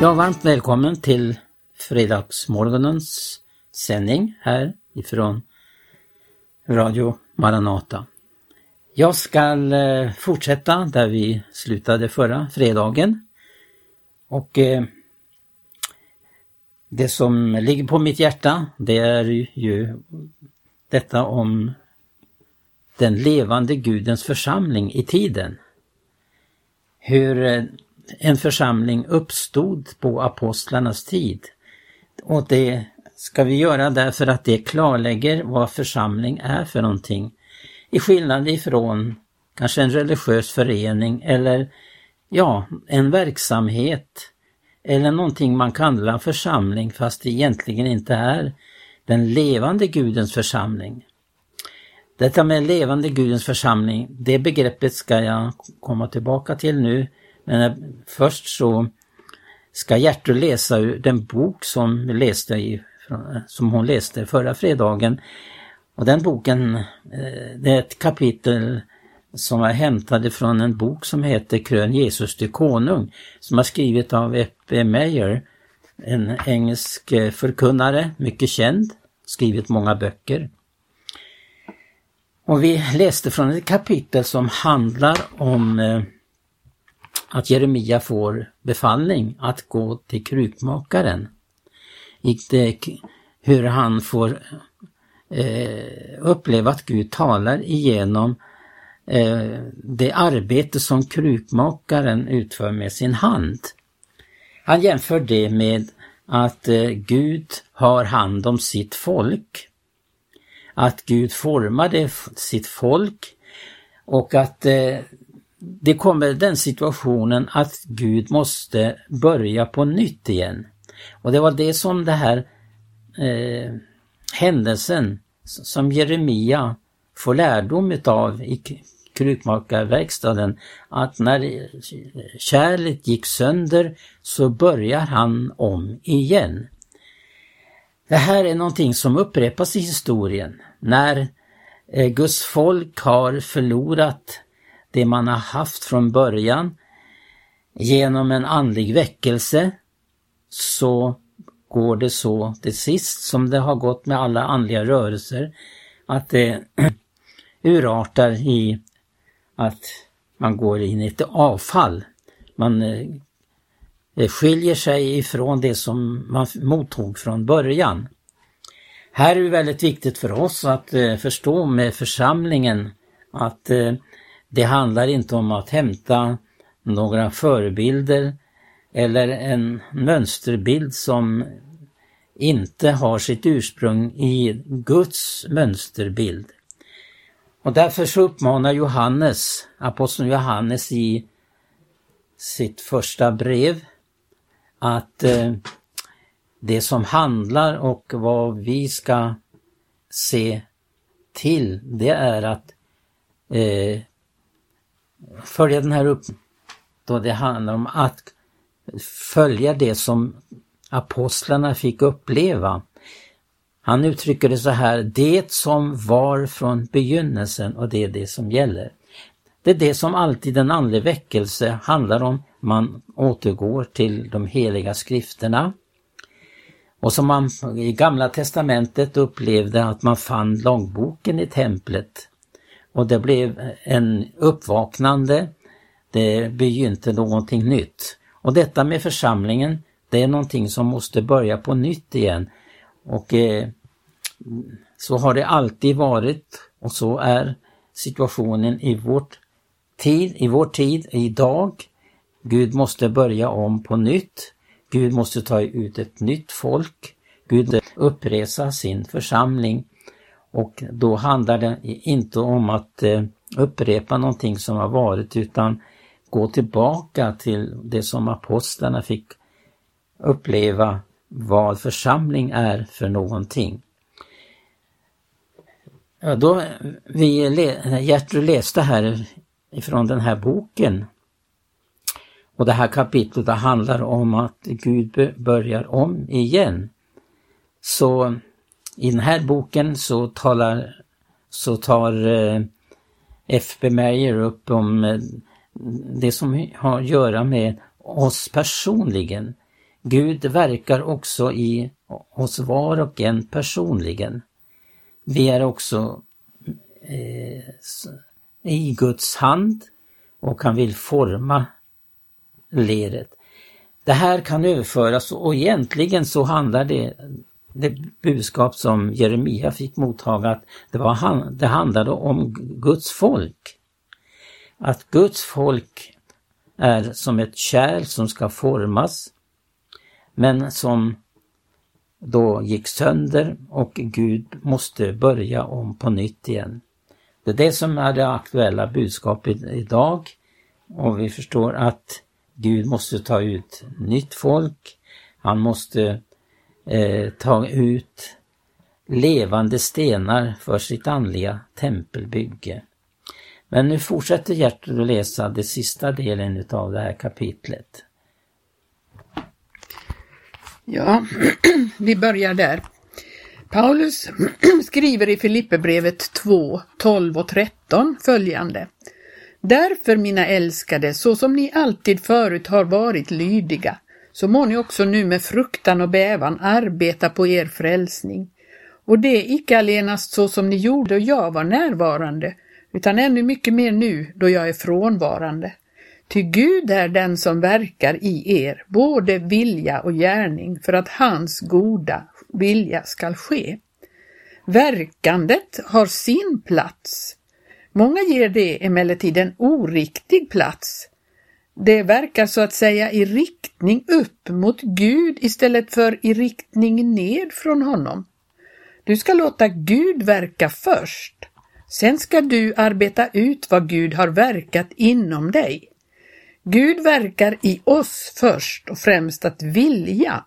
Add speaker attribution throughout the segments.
Speaker 1: Ja, varmt välkommen till fredagsmorgonens sändning här ifrån Radio Maranata. Jag ska eh, fortsätta där vi slutade förra fredagen. Och eh, det som ligger på mitt hjärta det är ju detta om den levande Gudens församling i tiden. Hur eh, en församling uppstod på apostlarnas tid. Och det ska vi göra därför att det klarlägger vad församling är för någonting. I skillnad ifrån kanske en religiös förening eller ja, en verksamhet eller någonting man kallar församling fast det egentligen inte är den levande Gudens församling. Detta med levande Gudens församling, det begreppet ska jag komma tillbaka till nu. Men eh, först så ska Gertrud läsa ur den bok som, läste i, eh, som hon läste förra fredagen. Och den boken, eh, det är ett kapitel som är hämtade från en bok som heter Krön Jesus till konung, som är skrivet av Eppe Meyer, en engelsk förkunnare, mycket känd, skrivit många böcker. Och vi läste från ett kapitel som handlar om eh, att Jeremia får befallning att gå till krukmakaren. Hur han får eh, uppleva att Gud talar igenom eh, det arbete som krukmakaren utför med sin hand. Han jämför det med att eh, Gud har hand om sitt folk. Att Gud formade sitt folk och att eh, det kommer den situationen att Gud måste börja på nytt igen. Och det var det som det här eh, händelsen som Jeremia får lärdom utav i krukmakarverkstaden att när eh, kärlet gick sönder så börjar han om igen. Det här är någonting som upprepas i historien. När eh, Guds folk har förlorat det man har haft från början genom en andlig väckelse så går det så till sist som det har gått med alla andliga rörelser att det urartar i att man går in i ett avfall. Man eh, eh, skiljer sig ifrån det som man mottog från början. Här är det väldigt viktigt för oss att eh, förstå med församlingen att eh, det handlar inte om att hämta några förebilder eller en mönsterbild som inte har sitt ursprung i Guds mönsterbild. Och därför så uppmanar Johannes, aposteln Johannes i sitt första brev att eh, det som handlar och vad vi ska se till det är att eh, följa den här upp då det handlar om att följa det som apostlarna fick uppleva. Han uttrycker det så här, det som var från begynnelsen och det är det som gäller. Det är det som alltid en andlig väckelse handlar om. Man återgår till de heliga skrifterna. Och som man i Gamla Testamentet upplevde att man fann lagboken i templet. Och det blev en uppvaknande, det begynte någonting nytt. Och detta med församlingen, det är någonting som måste börja på nytt igen. Och eh, så har det alltid varit och så är situationen i vårt tid, i vår tid, idag. Gud måste börja om på nytt. Gud måste ta ut ett nytt folk. Gud måste uppresa sin församling och då handlar det inte om att eh, upprepa någonting som har varit utan gå tillbaka till det som apostlarna fick uppleva vad församling är för någonting. Ja, då vi, Gertrud läste här ifrån den här boken och det här kapitlet handlar om att Gud börjar om igen. Så i den här boken så talar så tar eh, F.B. Meyer upp om eh, det som har att göra med oss personligen. Gud verkar också i oss var och en personligen. Vi är också eh, i Guds hand och han vill forma leret. Det här kan överföras och egentligen så handlar det, det budskap som Jeremia fick mottaga, att det, var, det handlade om Guds folk. Att Guds folk är som ett kärl som ska formas, men som då gick sönder och Gud måste börja om på nytt igen. Det är det som är det aktuella budskapet idag och vi förstår att Gud måste ta ut nytt folk. Han måste eh, ta ut levande stenar för sitt andliga tempelbygge. Men nu fortsätter Gertrud att läsa den sista delen utav det här kapitlet.
Speaker 2: Ja, vi börjar där. Paulus skriver i Filipperbrevet 2, 12 och 13 följande. Därför, mina älskade, så som ni alltid förut har varit lydiga, så må ni också nu med fruktan och bävan arbeta på er frälsning. Och det icke allenast så som ni gjorde då jag var närvarande, utan ännu mycket mer nu då jag är frånvarande. Ty Gud är den som verkar i er, både vilja och gärning, för att hans goda vilja skall ske. Verkandet har sin plats. Många ger det emellertid en oriktig plats. Det verkar så att säga i riktning upp mot Gud istället för i riktning ned från honom. Du ska låta Gud verka först. Sen ska du arbeta ut vad Gud har verkat inom dig. Gud verkar i oss först och främst att vilja.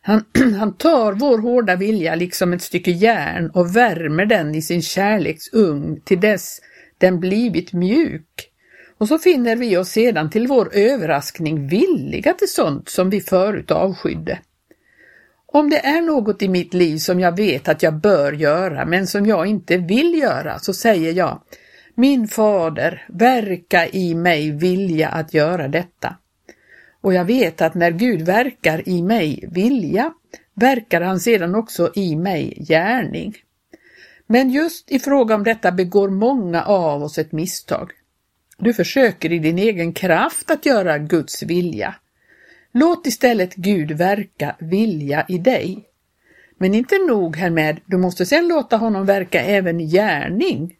Speaker 2: Han, han tar vår hårda vilja liksom ett stycke järn och värmer den i sin kärleks ugn till dess den blivit mjuk. Och så finner vi oss sedan till vår överraskning villiga till sånt som vi förut avskydde. Om det är något i mitt liv som jag vet att jag bör göra men som jag inte vill göra så säger jag Min fader, verka i mig vilja att göra detta. Och jag vet att när Gud verkar i mig vilja, verkar han sedan också i mig gärning. Men just i fråga om detta begår många av oss ett misstag. Du försöker i din egen kraft att göra Guds vilja. Låt istället Gud verka vilja i dig. Men inte nog härmed, du måste sedan låta honom verka även gärning.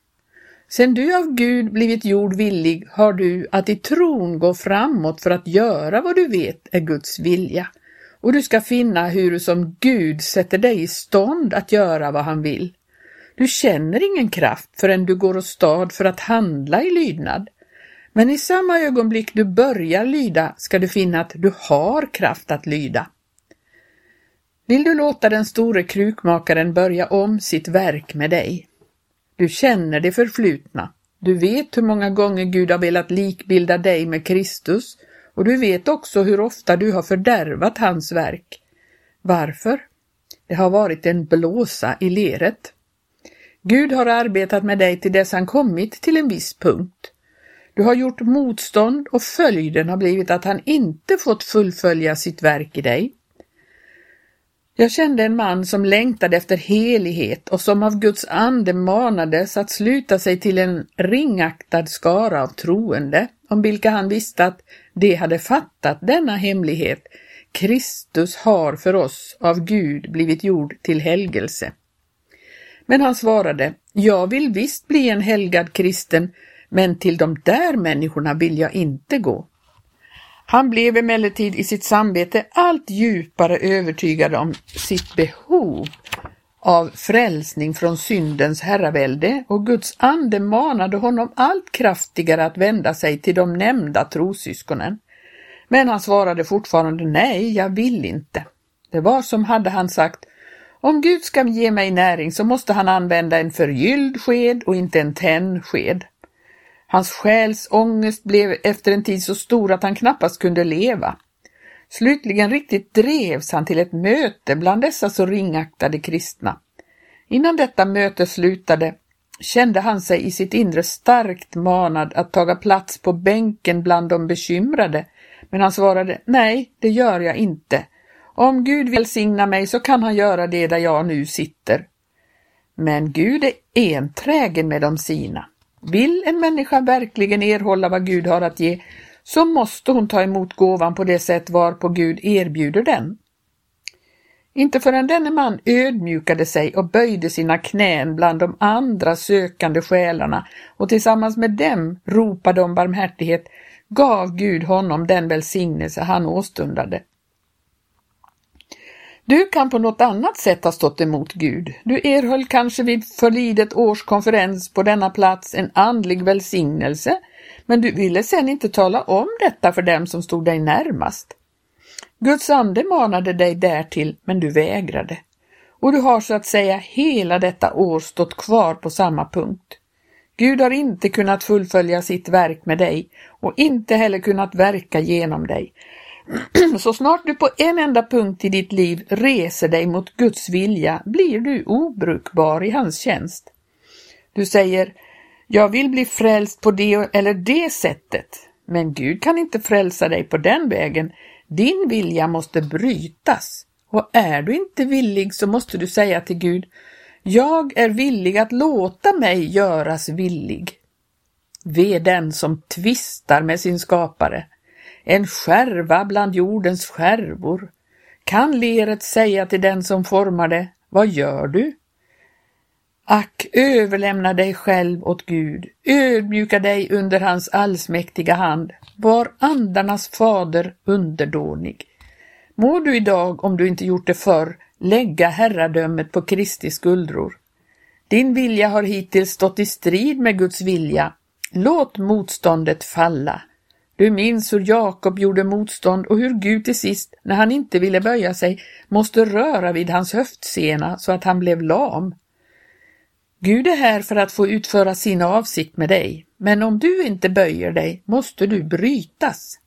Speaker 2: Sen du av Gud blivit gjord villig har du att i tron gå framåt för att göra vad du vet är Guds vilja. Och du ska finna hur som Gud sätter dig i stånd att göra vad han vill. Du känner ingen kraft förrän du går åstad för att handla i lydnad. Men i samma ögonblick du börjar lyda ska du finna att du har kraft att lyda. Vill du låta den store krukmakaren börja om sitt verk med dig? Du känner det förflutna. Du vet hur många gånger Gud har velat likbilda dig med Kristus och du vet också hur ofta du har fördärvat hans verk. Varför? Det har varit en blåsa i leret. Gud har arbetat med dig till dess han kommit till en viss punkt. Du har gjort motstånd och följden har blivit att han inte fått fullfölja sitt verk i dig. Jag kände en man som längtade efter helighet och som av Guds ande manades att sluta sig till en ringaktad skara av troende, om vilka han visste att de hade fattat denna hemlighet. Kristus har för oss av Gud blivit gjord till helgelse. Men han svarade, jag vill visst bli en helgad kristen, men till de där människorna vill jag inte gå. Han blev emellertid i sitt samvete allt djupare övertygad om sitt behov av frälsning från syndens herravälde och Guds ande manade honom allt kraftigare att vända sig till de nämnda trosyskonen. Men han svarade fortfarande nej, jag vill inte. Det var som hade han sagt, om Gud ska ge mig näring så måste han använda en förgylld sked och inte en tändsked. Hans själs ångest blev efter en tid så stor att han knappast kunde leva. Slutligen riktigt drevs han till ett möte bland dessa så ringaktade kristna. Innan detta möte slutade kände han sig i sitt inre starkt manad att taga plats på bänken bland de bekymrade, men han svarade nej, det gör jag inte, Om Gud välsignar mig så kan han göra det där jag nu sitter. Men Gud är enträgen med de sina. Vill en människa verkligen erhålla vad Gud har att ge så måste hon ta emot gåvan på det sätt varpå Gud erbjuder den. Inte förrän denne man ödmjukade sig och böjde sina knän bland de andra sökande själarna och tillsammans med dem ropade om barmhärtighet gav Gud honom den välsignelse han åstundade. Du kan på något annat sätt ha stått emot Gud. Du erhöll kanske vid förlidet års konferens på denna plats en andlig välsignelse, men du ville sedan inte tala om detta för dem som stod dig närmast. Guds ande manade dig därtill, men du vägrade. Och du har så att säga hela detta år stått kvar på samma punkt. Gud har inte kunnat fullfölja sitt verk med dig och inte heller kunnat verka genom dig. Så snart du på en enda punkt i ditt liv reser dig mot Guds vilja blir du obrukbar i hans tjänst. Du säger, jag vill bli frälst på det eller det sättet, men Gud kan inte frälsa dig på den vägen. Din vilja måste brytas. Och är du inte villig så måste du säga till Gud, jag är villig att låta mig göras villig. Ve den som tvistar med sin skapare en skärva bland jordens skärvor. Kan leret säga till den som formar det, vad gör du? Ack, överlämna dig själv åt Gud, ödmjuka dig under hans allsmäktiga hand, var andarnas fader underdånig. Må du idag, om du inte gjort det förr, lägga herradömet på Kristi skuldror. Din vilja har hittills stått i strid med Guds vilja. Låt motståndet falla. Du minns hur Jakob gjorde motstånd och hur Gud till sist, när han inte ville böja sig, måste röra vid hans höftsena så att han blev lam. Gud är här för att få utföra sin avsikt med dig, men om du inte böjer dig måste du brytas.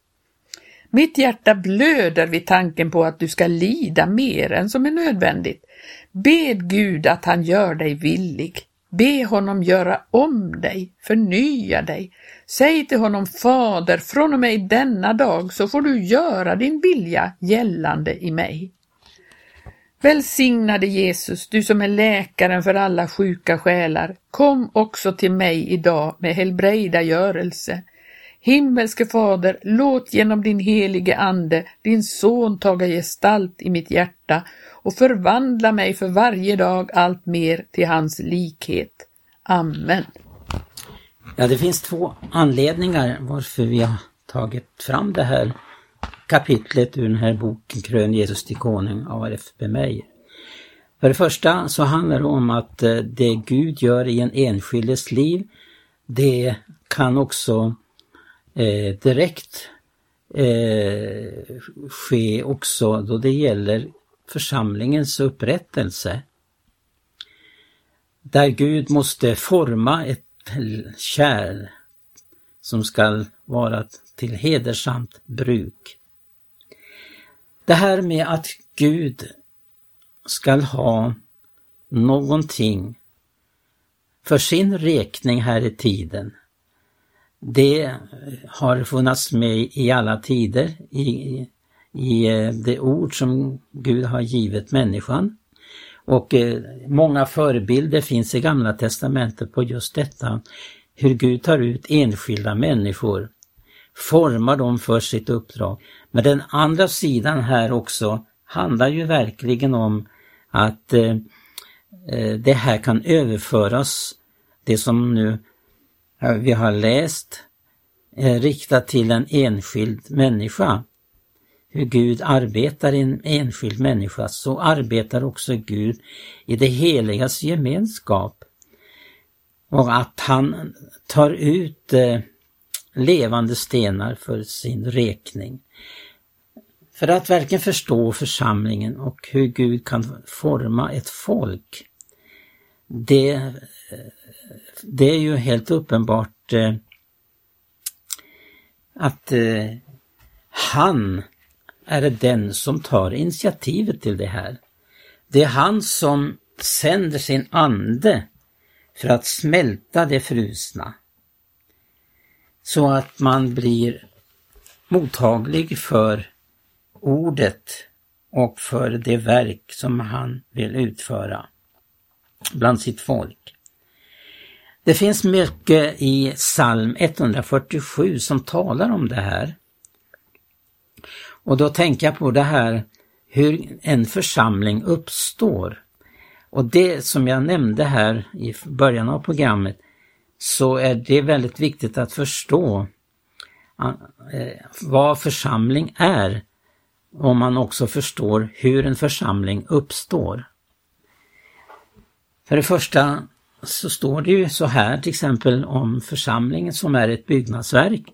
Speaker 2: Mitt hjärta blöder vid tanken på att du ska lida mer än som är nödvändigt. Bed Gud att han gör dig villig. Be honom göra om dig, förnya dig. Säg till honom, Fader, från och med denna dag så får du göra din vilja gällande i mig. Välsignade Jesus, du som är läkaren för alla sjuka själar, kom också till mig idag med helbrägdagörelse. Himmelske Fader, låt genom din helige Ande din son taga gestalt i mitt hjärta och förvandla mig för varje dag allt mer till hans likhet. Amen.
Speaker 1: Ja, det finns två anledningar varför vi har tagit fram det här kapitlet ur den här boken Krön Jesus till konung av R.F.B. Meyer. För det första så handlar det om att eh, det Gud gör i en enskildes liv, det kan också eh, direkt eh, ske också då det gäller församlingens upprättelse. Där Gud måste forma ett kärl som skall vara till hedersamt bruk. Det här med att Gud skall ha någonting för sin räkning här i tiden. Det har funnits med i alla tider i, i det ord som Gud har givit människan. Och eh, många förebilder finns i Gamla Testamentet på just detta, hur Gud tar ut enskilda människor, formar dem för sitt uppdrag. Men den andra sidan här också handlar ju verkligen om att eh, eh det här kan överföras, det som nu eh, vi har läst, eh, riktat till en enskild människa hur Gud arbetar i en enskild människa, så arbetar också Gud i det heligas gemenskap. Och att han tar ut eh, levande stenar för sin räkning. För att verkligen förstå församlingen och hur Gud kan forma ett folk. Det, det är ju helt uppenbart eh, att eh, han är det den som tar initiativet till det här. Det är han som sänder sin ande för att smälta det frusna. Så att man blir mottaglig för ordet och för det verk som han vill utföra bland sitt folk. Det finns mycket i psalm 147 som talar om det här. Och då tänker jag på det här hur en församling uppstår. Och det som jag nämnde här i början av programmet så är det väldigt viktigt att förstå ah, eh, vad församling är om man också förstår hur en församling uppstår. För det första så står det ju så här till exempel om församlingen som är ett byggnadsverk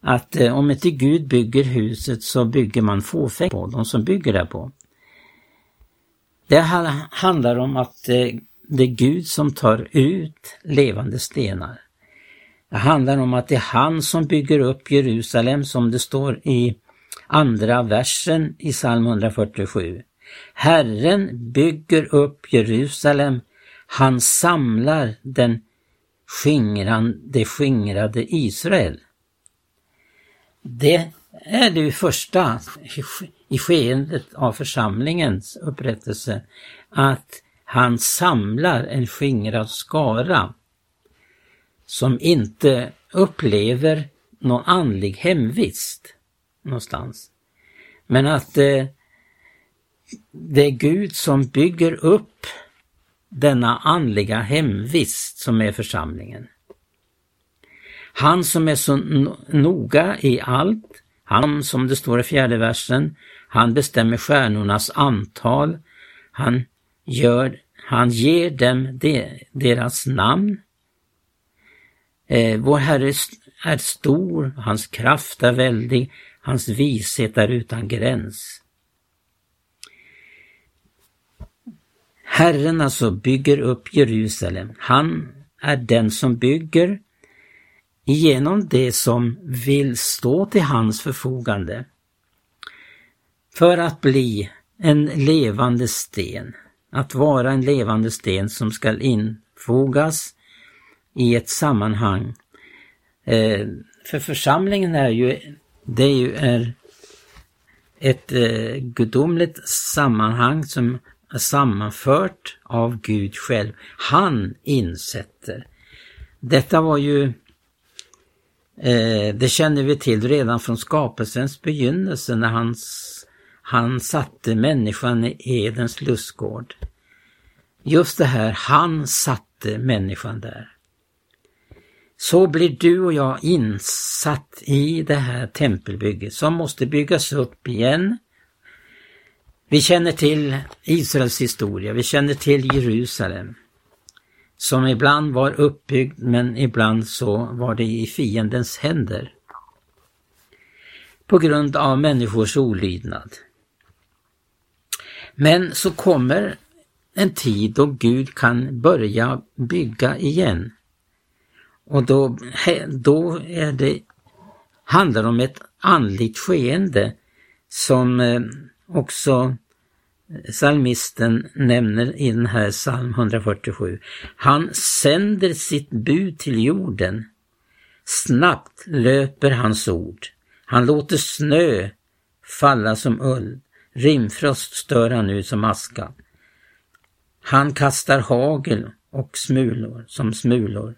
Speaker 1: att eh, om inte Gud bygger huset så bygger man fåfängt på de som bygger där på. Det handlar om att eh, det är Gud som tar ut levande stenar. Det handlar om att det är han som bygger upp Jerusalem som det står i andra versen i psalm 147. Herren bygger upp Jerusalem, han samlar den skingran, det skingrade Israel. Det är det första i skeendet av församlingens upprättelse, att han samlar en skingrad skara som inte upplever någon andlig hemvist någonstans. Men att eh, det är Gud som bygger upp denna andliga hemvist som är församlingen. Han som är så noga i allt, han som det står i fjärde versen, han bestämmer stjärnornas antal, han, gör, han ger dem de, deras namn. Eh, vår Herre är stor, hans kraft är väldig, hans vishet är utan gräns. Herren alltså bygger upp Jerusalem. Han är den som bygger genom det som vill stå till hans förfogande för att bli en levande sten, att vara en levande sten som skall infogas i ett sammanhang. Eh, för församlingen är ju, det är ju är ett eh, gudomligt sammanhang som är sammanfört av Gud själv. Han insätter. Detta var ju Eh, det känner vi till redan från skapelsens begynnelse när han, han satte människan i Edens lustgård. Just det här, han satte människan där. Så blir du och jag insatt i det här tempelbygget som måste byggas upp igen. Vi känner till Israels historia, vi känner till Jerusalem som ibland var uppbyggd men ibland så var det i fiendens händer. På grund av människors olydnad. Men så kommer en tid då Gud kan börja bygga igen. Och då, då är det, handlar det om ett andligt skeende som eh, också Salmisten nämner i den här psalm 147. Han sänder sitt bud till jorden. Snabbt löper hans ord. Han låter snö falla som ull. Rimfrost stör han nu som aska. Han kastar hagel och smulor som smulor.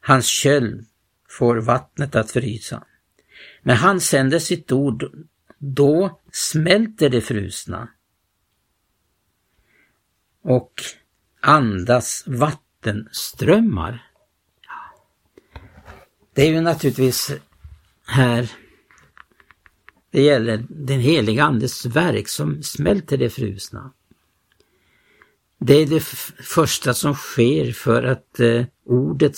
Speaker 1: Hans köld får vattnet att frysa. Men han sänder sitt ord då smälter det frusna och andas vattenströmmar. Det är ju naturligtvis här det gäller den heliga Andes verk som smälter det frusna. Det är det första som sker för att eh, ordet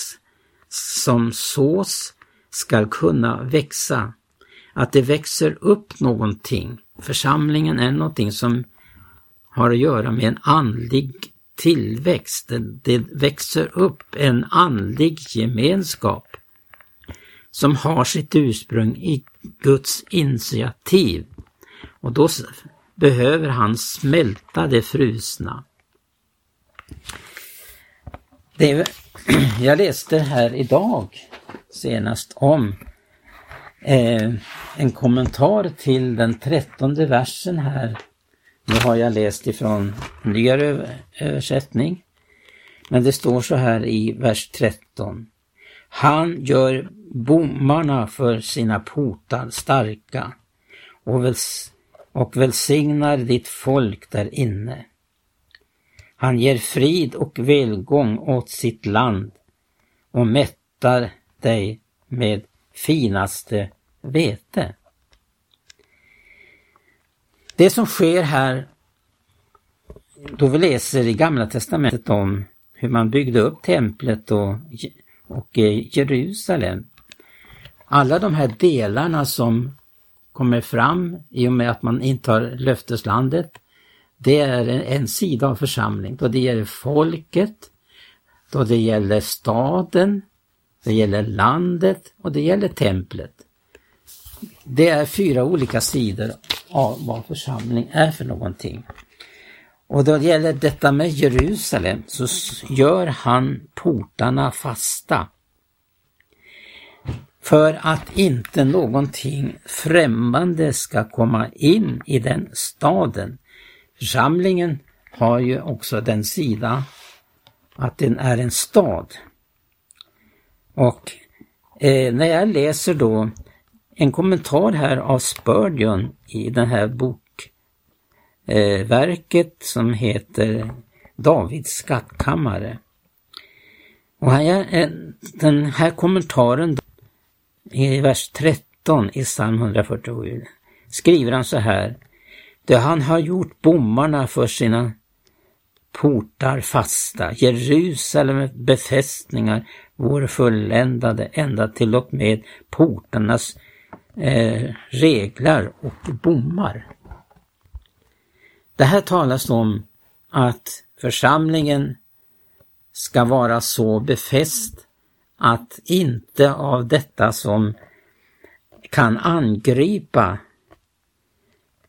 Speaker 1: som sås skall kunna växa att det växer upp någonting. Församlingen är någonting som har att göra med en andlig tillväxt. Det, växer upp en andlig gemenskap som har sitt ursprung i Guds initiativ. Och då behöver han smälta det frusna. Det, jag läste här idag senast om eh, en kommentar till den trettonde versen här. Nu har jag läst ifrån nyare översättning. Men det står så här i vers 13. Han gör bommarna för sina portar starka och, väls och välsignar ditt folk där inne. Han ger frid och välgång åt sitt land och mättar dig med finaste vete. Det som sker här då vi läser i Gamla Testamentet om hur man byggde upp templet och, och eh, Jerusalem. Alla de här delarna som kommer fram i och med att man intar löfteslandet, det är en, en sida av församling. Då det gäller folket, då det gäller staden, det gäller landet och det gäller templet. Det är fyra olika sidor av vad församling är för någonting. Och då det gäller detta med Jerusalem så gör han portarna fasta. För att inte någonting främmande ska komma in i den staden. Församlingen har ju också den sida att den är en stad. Och eh, när jag läser då en kommentar här av Spurgeon i den här bokverket eh, som heter Davids skattkammare. Och här, eh, den här kommentaren i vers 13 i psalm 147 skriver han så här. Då han har gjort bommarna för sina portar fasta, Jerusalem befästningar vore fulländade ända till och med portarnas eh, reglar och bommar. Det här talas om att församlingen ska vara så befäst att inte av detta som kan angripa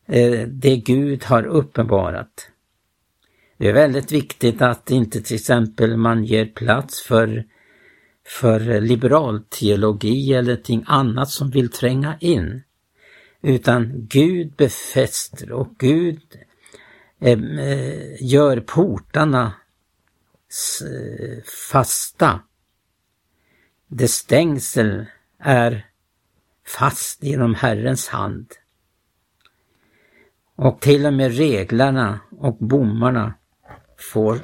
Speaker 1: eh, det Gud har uppenbarat. Det är väldigt viktigt att inte till exempel man ger plats för för liberalteologi eller ting annat som vill tränga in. Utan Gud befäster och Gud eh, eh gör portarna fasta. Det stängsel är fast genom Herrens hand. Och till och med reglarna och bommarna får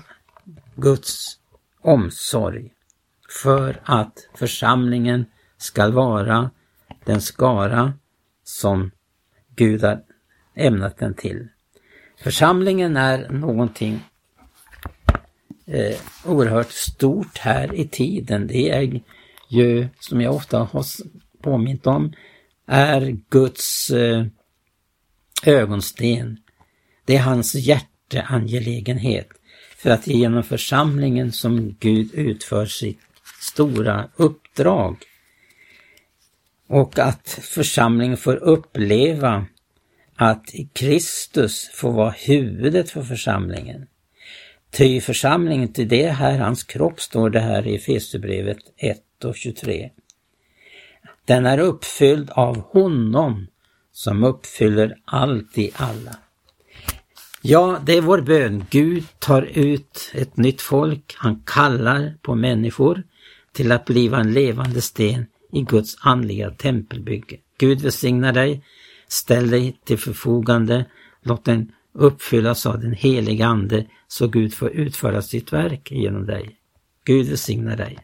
Speaker 1: Guds omsorg för att församlingen skall vara den skara som Gud har ämnat den till. Församlingen är någonting eh, oerhört stort här i tiden. Det är ju, som jag ofta har påmint om, är Guds eh, ögonsten. Det är hans hjärteangelägenhet. För att det är genom församlingen som Gud utför sitt stora uppdrag. Och att församlingen får uppleva att Kristus får vara huvudet för församlingen. Ty församlingen, till det här hans kropp, står det här i Efesierbrevet 1 och 23. Den är uppfylld av honom som uppfyller allt i alla. Ja, det är vår bön. Gud tar ut ett nytt folk. Han kallar på människor till att bliva en levande sten i Guds andliga tempelbygge. Gud välsignar dig. Ställ dig till förfogande. Låt den uppfyllas av den heliga Ande så Gud får utföra sitt verk genom dig. Gud välsignar dig.